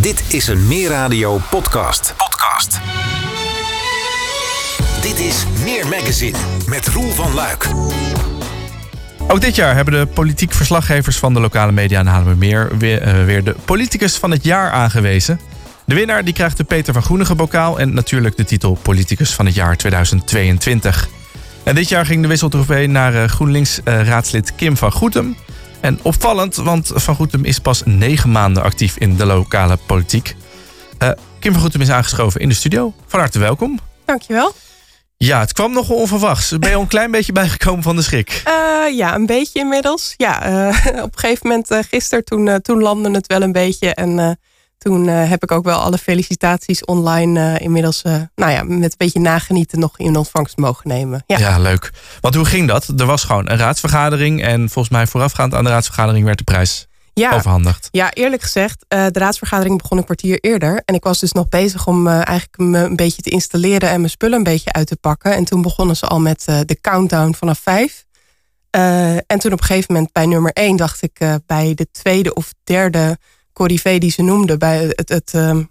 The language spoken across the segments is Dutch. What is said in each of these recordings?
Dit is een Meer Radio podcast. Podcast. Dit is Meer Magazine met Roel van Luik. Ook dit jaar hebben de politiek verslaggevers van de lokale media in Meer weer, uh, weer de politicus van het jaar aangewezen. De winnaar die krijgt de Peter van Groenige bokaal en natuurlijk de titel politicus van het jaar 2022. En dit jaar ging de wisseltrofee naar uh, GroenLinks-raadslid Kim van Goetem. En opvallend, want Van Goetem is pas negen maanden actief in de lokale politiek. Uh, Kim van Goetem is aangeschoven in de studio. Van harte welkom. Dankjewel. Ja, het kwam nogal onverwachts. Ben je al een klein beetje bijgekomen van de schrik? Uh, ja, een beetje inmiddels. Ja, uh, op een gegeven moment gisteren toen, toen landde het wel een beetje. En toen heb ik ook wel alle felicitaties online inmiddels nou ja, met een beetje nagenieten nog in ontvangst mogen nemen. Ja. ja, leuk. Want hoe ging dat? Er was gewoon een raadsvergadering en volgens mij voorafgaand aan de raadsvergadering werd de prijs ja, overhandigd. Ja, eerlijk gezegd, de raadsvergadering begon een kwartier eerder. En ik was dus nog bezig om eigenlijk me een beetje te installeren en mijn spullen een beetje uit te pakken. En toen begonnen ze al met de countdown vanaf vijf. en toen op een gegeven moment bij nummer één dacht ik bij de tweede of derde die ze noemde, bij het, het, ehm,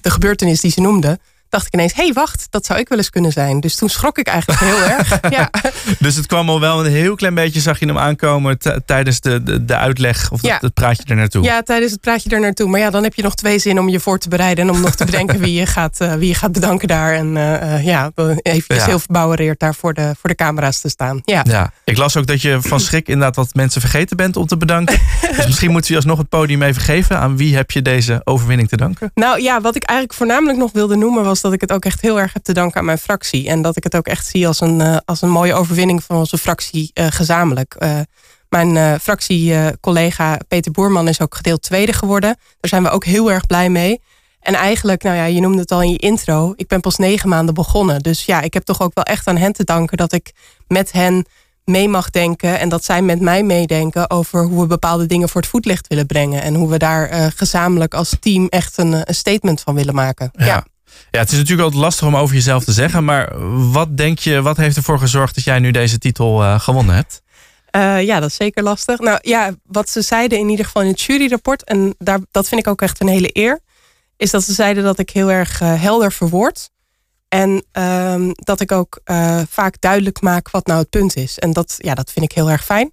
de gebeurtenis die ze noemde, dacht ik ineens, hé, hey, wacht, dat zou ik wel eens kunnen zijn. Dus toen schrok ik eigenlijk heel erg. Ja. Dus het kwam al wel een heel klein beetje, zag je hem aankomen tijdens de, de, de, uitleg of ja. het praatje er naartoe. Ja, tijdens het praatje er naartoe. Maar ja, dan heb je nog twee zinnen om je voor te bereiden en om nog te bedenken wie je gaat, uh, wie je gaat bedanken daar. En uh, ja, even ja. heel verbouwereerd daar voor de, voor de camera's te staan. Ja. ja, ik las ook dat je van schrik inderdaad wat mensen vergeten bent om te bedanken. dus misschien moeten we alsnog het podium even geven. Aan wie heb je deze overwinning te danken? Nou ja, wat ik eigenlijk voornamelijk nog wilde noemen was dat ik het ook echt heel erg heb te danken aan mijn fractie. En dat ik het ook echt zie als een, uh, als een mooie overwinning van onze fractie uh, gezamenlijk. Uh, mijn fractiecollega Peter Boerman is ook gedeeld tweede geworden. Daar zijn we ook heel erg blij mee. En eigenlijk, nou ja, je noemde het al in je intro. Ik ben pas negen maanden begonnen. Dus ja, ik heb toch ook wel echt aan hen te danken dat ik met hen mee mag denken. En dat zij met mij meedenken over hoe we bepaalde dingen voor het voetlicht willen brengen. En hoe we daar gezamenlijk als team echt een, een statement van willen maken. ja. Ja, het is natuurlijk altijd lastig om over jezelf te zeggen. Maar wat denk je, wat heeft ervoor gezorgd dat jij nu deze titel uh, gewonnen hebt? Uh, ja, dat is zeker lastig. Nou ja, wat ze zeiden in ieder geval in het juryrapport, en daar, dat vind ik ook echt een hele eer, is dat ze zeiden dat ik heel erg uh, helder verwoord. En uh, dat ik ook vaak duidelijk maak wat nou het punt is. En dat, ja, dat vind ik heel erg fijn.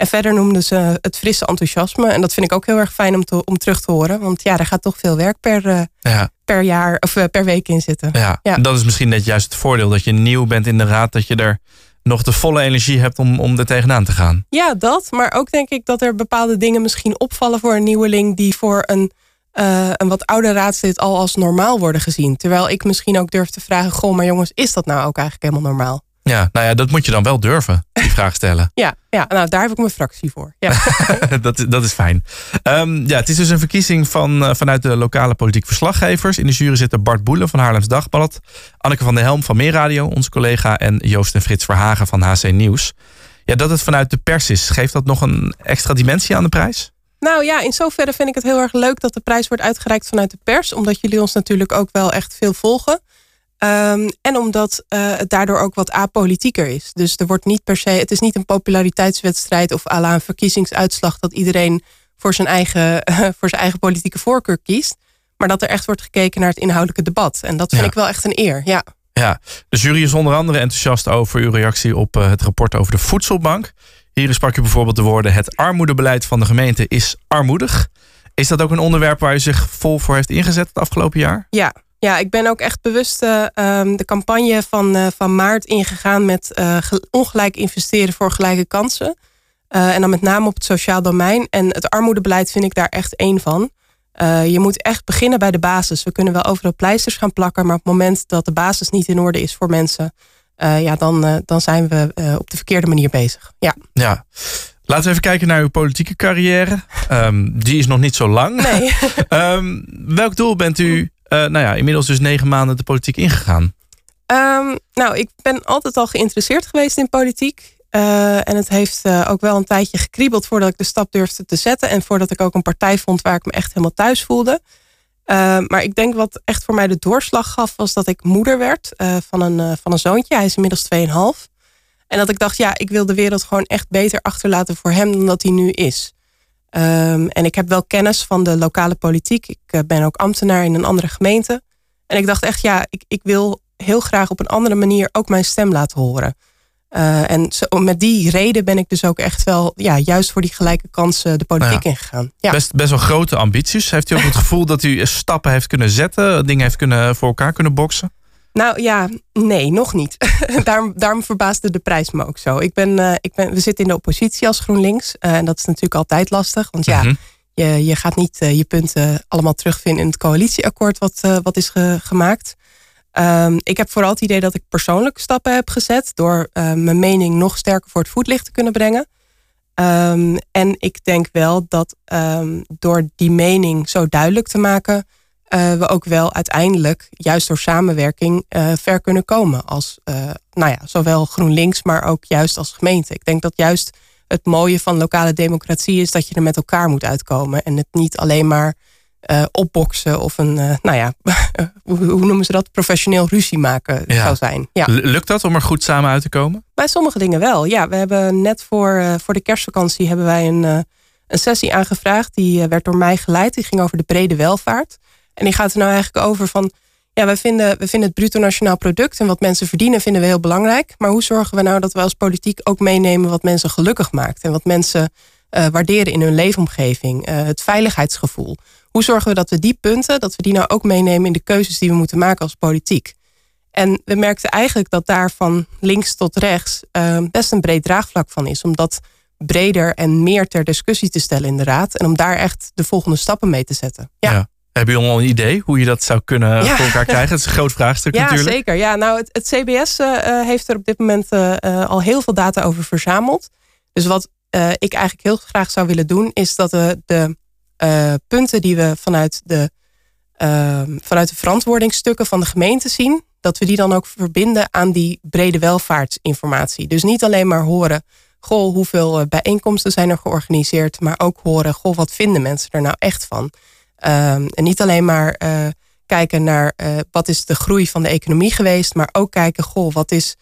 En verder noemden ze het frisse enthousiasme. En dat vind ik ook heel erg fijn om, te, om terug te horen. Want ja, er gaat toch veel werk per, uh, ja. per jaar of uh, per week in zitten. Ja. dat is misschien net juist het voordeel dat je nieuw bent in de raad. Dat je er nog de volle energie hebt om, om er tegenaan te gaan. Ja, dat. Maar ook denk ik dat er bepaalde dingen misschien opvallen voor een nieuweling. die voor een, uh, een wat oude raadslid al als normaal worden gezien. Terwijl ik misschien ook durf te vragen: Goh, maar jongens, is dat nou ook eigenlijk helemaal normaal? Ja, nou ja, dat moet je dan wel durven, die vraag stellen. ja, ja, nou daar heb ik mijn fractie voor. Ja. dat, dat is fijn. Um, ja, het is dus een verkiezing van, uh, vanuit de lokale politiek verslaggevers. In de jury zitten Bart Boelen van Haarlems Dagblad, Anneke van der Helm van Meerradio, onze collega, en Joost en Frits Verhagen van HC Nieuws. Ja, dat het vanuit de pers is, geeft dat nog een extra dimensie aan de prijs? Nou ja, in zoverre vind ik het heel erg leuk dat de prijs wordt uitgereikt vanuit de pers. Omdat jullie ons natuurlijk ook wel echt veel volgen. Um, en omdat uh, het daardoor ook wat apolitieker is. Dus er wordt niet per se, het is niet een populariteitswedstrijd of à la een verkiezingsuitslag dat iedereen voor zijn, eigen, voor zijn eigen politieke voorkeur kiest. Maar dat er echt wordt gekeken naar het inhoudelijke debat. En dat vind ja. ik wel echt een eer. Ja. ja, de jury is onder andere enthousiast over uw reactie op uh, het rapport over de voedselbank. Hier sprak u bijvoorbeeld de woorden: Het armoedebeleid van de gemeente is armoedig. Is dat ook een onderwerp waar u zich vol voor heeft ingezet het afgelopen jaar? Ja, ja, ik ben ook echt bewust uh, de campagne van, uh, van maart ingegaan met uh, ongelijk investeren voor gelijke kansen. en dan met name op het sociaal domein. En het armoedebeleid vind ik daar echt één van. je moet echt beginnen bij de basis. We kunnen wel overal pleisters gaan plakken, maar op het moment dat de basis niet in orde is voor mensen, ja, dan, dan zijn we op de verkeerde manier bezig. Ja. ja. Laten we even kijken naar uw politieke carrière. Um, die is nog niet zo lang. Nee. um, welk doel bent u nou ja, inmiddels dus negen maanden de politiek ingegaan? Um, nou, ik ben altijd al geïnteresseerd geweest in politiek. Uh, en het heeft uh, ook wel een tijdje gekriebeld voordat ik de stap durfde te zetten. En voordat ik ook een partij vond waar ik me echt helemaal thuis voelde. maar ik denk wat echt voor mij de doorslag gaf, was dat ik moeder werd van, een, van een zoontje. Hij is inmiddels 2,5. En dat ik dacht, ja, ik wil de wereld gewoon echt beter achterlaten voor hem dan dat hij nu is. Ehm, en ik heb wel kennis van de lokale politiek. Ik eh, ben ook ambtenaar in een andere gemeente. En ik dacht echt, ja, ik, ik wil heel graag op een andere manier ook mijn stem laten horen. Uh, en zo, met die reden ben ik dus ook echt wel, ja, juist voor die gelijke kansen de politiek Nou ingegaan. Ja. Best, best wel grote ambities. Heeft u ook het gevoel dat u stappen heeft kunnen zetten, dingen heeft kunnen voor elkaar kunnen boksen? Nou ja, nee, nog niet. daarom, daarom verbaasde de prijs me ook zo. Ik ben, uh, ik ben, we zitten in de oppositie als GroenLinks. Uh, en dat is natuurlijk altijd lastig. Want ja, Mhm. je, je gaat niet uh, je punten allemaal terugvinden in het coalitieakkoord wat, wat is ge, gemaakt. Um, ik heb vooral het idee dat ik persoonlijk stappen heb gezet door mijn mening nog sterker voor het voetlicht te kunnen brengen. Um, en ik denk wel dat um, door die mening zo duidelijk te maken, uh, we ook wel uiteindelijk, juist door samenwerking, uh, ver kunnen komen. Als uh, nou ja, zowel GroenLinks, maar ook juist als gemeente. Ik denk dat juist het mooie van lokale democratie is dat je er met elkaar moet uitkomen. En het niet alleen maar opboksen of een, nou ja, hoe, noemen ze dat? Professioneel ruzie maken ja. zou zijn. Ja. Lukt dat om er goed samen uit te komen? Bij sommige dingen wel. Ja, we hebben net voor, voor de kerstvakantie hebben wij een, een sessie aangevraagd. Die werd door mij geleid. Die ging over de brede welvaart. En die gaat er nou eigenlijk over van. Ja, wij vinden, we vinden het bruto nationaal product en wat mensen verdienen vinden we heel belangrijk. Maar hoe zorgen we nou dat we als politiek ook meenemen wat mensen gelukkig maakt en wat mensen uh, waarderen in hun leefomgeving, uh, het veiligheidsgevoel. Hoe zorgen we dat we die punten, dat we die nou ook meenemen in de keuzes die we moeten maken als politiek? En we merkten eigenlijk dat daar van links tot rechts uh, best een breed draagvlak van is. Om dat breder en meer ter discussie te stellen in de raad. En om daar echt de volgende stappen mee te zetten. Ja. Hebben jullie al een idee hoe je dat zou kunnen ja. voor elkaar krijgen? Het is een groot vraagstuk ja, natuurlijk. Zeker. Ja, nou, het, het CBS uh, heeft er op dit moment uh, al heel veel data over verzameld. Dus wat uh, ik eigenlijk heel graag zou willen doen, is dat de, de punten die we vanuit de, uh, vanuit de verantwoordingsstukken van de gemeente zien, dat we die dan ook verbinden aan die brede welvaartsinformatie. Dus niet alleen maar horen, goh, hoeveel bijeenkomsten zijn er georganiseerd, maar ook horen, goh, wat vinden mensen er nou echt van? Um, en niet alleen maar uh, kijken naar uh, wat is de groei van de economie geweest, maar ook kijken, goh, wat is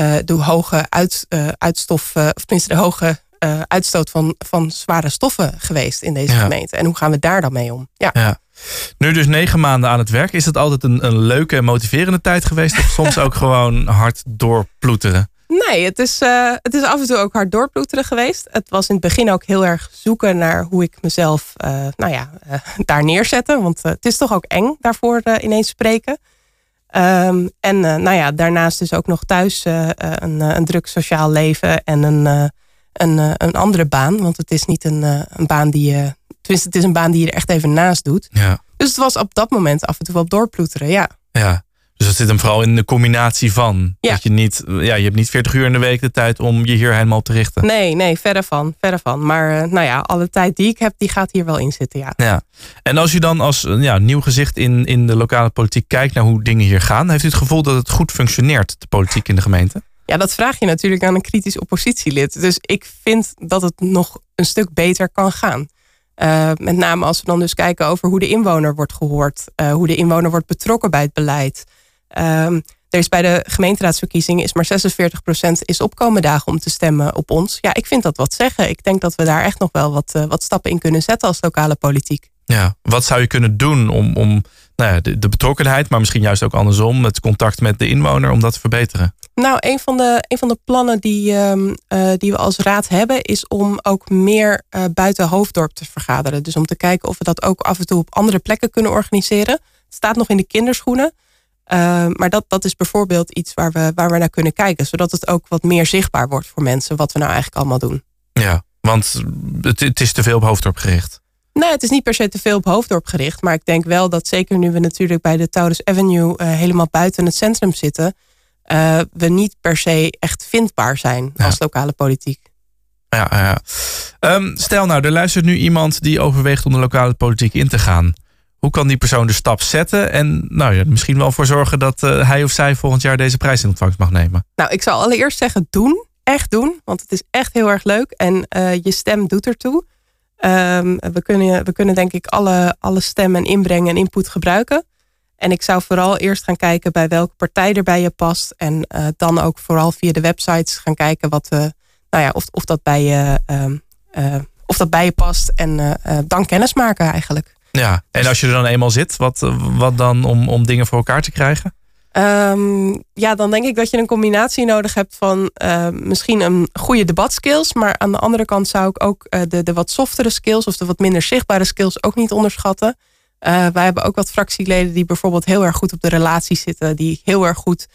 uh, de hoge uit, uitstof, of tenminste de hoge uitstoot van, van zware stoffen geweest in deze ja. gemeente. En hoe gaan we daar dan mee om? Ja. ja. Nu dus negen maanden aan het werk. Is het altijd een, een leuke en motiverende tijd geweest? Of soms ook gewoon hard doorploeteren? Nee, het is, uh, het is af en toe ook hard doorploeteren geweest. Het was in het begin ook heel erg zoeken naar hoe ik mezelf uh, nou ja, uh, daar neerzette. Want het is toch ook eng daarvoor ineens spreken. Um, en nou ja, daarnaast dus ook nog thuis een, een druk sociaal leven en een, een, een andere baan. Want het is niet een, een baan die je. Tenminste, het is een baan die je er echt even naast doet. Ja. Dus het was op dat moment af en toe wel doorploeteren, ja. Ja. Dus dat zit hem vooral in de combinatie van. Ja. Dat je niet, ja, je hebt niet 40 uur in de week de tijd om je hier helemaal te richten. Nee, nee, verder van, verder van. Maar uh, nou ja, alle tijd die ik heb, die gaat hier wel in zitten, ja. ja. En als u dan als ja, nieuw gezicht in, in de lokale politiek kijkt naar hoe dingen hier gaan, heeft u het gevoel dat het goed functioneert, de politiek in de gemeente? Ja, dat vraag je natuurlijk aan een kritisch oppositielid. Dus ik vind dat het nog een stuk beter kan gaan. Uh, met name als we dan dus kijken over hoe de inwoner wordt gehoord, uh, hoe de inwoner wordt betrokken bij het beleid. Um, er is bij de gemeenteraadsverkiezingen is maar 46% is opkomen dagen om te stemmen op ons. Ja, ik vind dat wat zeggen. Ik denk dat we daar echt nog wel wat, uh, wat stappen in kunnen zetten als lokale politiek. Ja, wat zou je kunnen doen om, om nou ja, de, de, betrokkenheid, maar misschien juist ook andersom, het contact met de inwoner, om dat te verbeteren? Nou, een van de, een van de plannen die, um, uh, die we als raad hebben, is om ook meer uh, buiten Hoofddorp te vergaderen. Dus om te kijken of we dat ook af en toe op andere plekken kunnen organiseren. Het staat nog in de kinderschoenen. Uh, maar dat, dat is bijvoorbeeld iets waar we, waar we naar kunnen kijken. Zodat het ook wat meer zichtbaar wordt voor mensen wat we nou eigenlijk allemaal doen. Ja, want het, het is te veel op Hoofddorp gericht. Nee, het is niet per se te veel op Hoofddorp gericht. Maar ik denk wel dat zeker nu we natuurlijk bij de Taurus Avenue uh, helemaal buiten het centrum zitten. Uh, we niet per se echt vindbaar zijn ja. als lokale politiek. Ja, ja. Um, stel nou, er luistert nu iemand die overweegt om de lokale politiek in te gaan. Hoe kan die persoon de stap zetten en nou ja, misschien wel voor zorgen dat uh, hij of zij volgend jaar deze prijs in ontvangst mag nemen? Nou, ik zal allereerst zeggen doen. Echt doen, want het is echt heel erg leuk en uh, je stem doet ertoe. Um, we, kunnen, we kunnen denk ik alle, alle stemmen inbrengen en input gebruiken. En ik zou vooral eerst gaan kijken bij welke partij er bij je past. En uh, dan ook vooral via de websites gaan kijken wat, nou ja, of, of dat bij je uh, of dat bij je past. En dan kennis maken eigenlijk. Ja, en als je er dan eenmaal zit, wat, wat dan om, om dingen voor elkaar te krijgen? Um, ja, dan denk ik dat je een combinatie nodig hebt van uh, misschien een goede debatskills. Maar aan de andere kant zou ik ook uh, de, de wat softere skills of de wat minder zichtbare skills ook niet onderschatten. Uh, wij hebben ook wat fractieleden die bijvoorbeeld heel erg goed op de relaties zitten. Die heel erg goed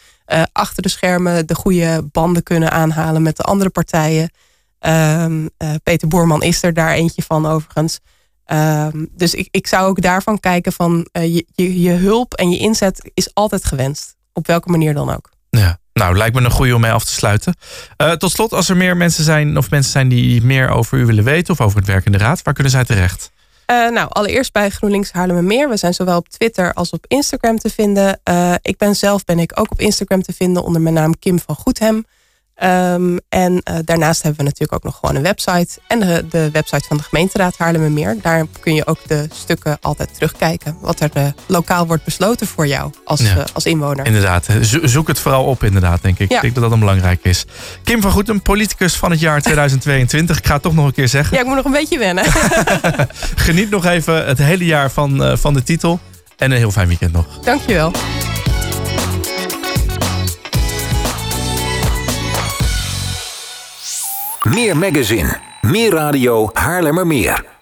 achter de schermen de goede banden kunnen aanhalen met de andere partijen. Um, Peter Boerman is er daar eentje van overigens. Um, dus ik, ik zou ook daarvan kijken van uh, je, je, je, hulp en je inzet is altijd gewenst. Op welke manier dan ook. Ja, nou lijkt me een goede om mee af te sluiten. Uh, tot slot, als er meer mensen zijn of mensen zijn die meer over u willen weten of over het werk in de raad, waar kunnen zij terecht? Uh, nou, allereerst bij GroenLinks Haarlemmermeer. We zijn zowel op Twitter als op Instagram te vinden. ik ben zelf ben ik ook op Instagram te vinden onder mijn naam Kim van Goedhem. Um, en uh, daarnaast hebben we natuurlijk ook nog gewoon een website. En de, de website van de gemeenteraad Haarlemmermeer. Daar kun je ook de stukken altijd terugkijken. Wat er uh, lokaal wordt besloten voor jou als, ja. uh, als inwoner. Inderdaad. Zoek het vooral op inderdaad, denk ik. Ja. Ik denk dat dat een belangrijk is. Kim van Goetem, politicus van het jaar 2022. ik ga het toch nog een keer zeggen. Ja, ik moet nog een beetje wennen. Geniet nog even het hele jaar van, van de titel. En een heel fijn weekend nog. Dankjewel. Meer magazine, meer radio, Haarlemmermeer.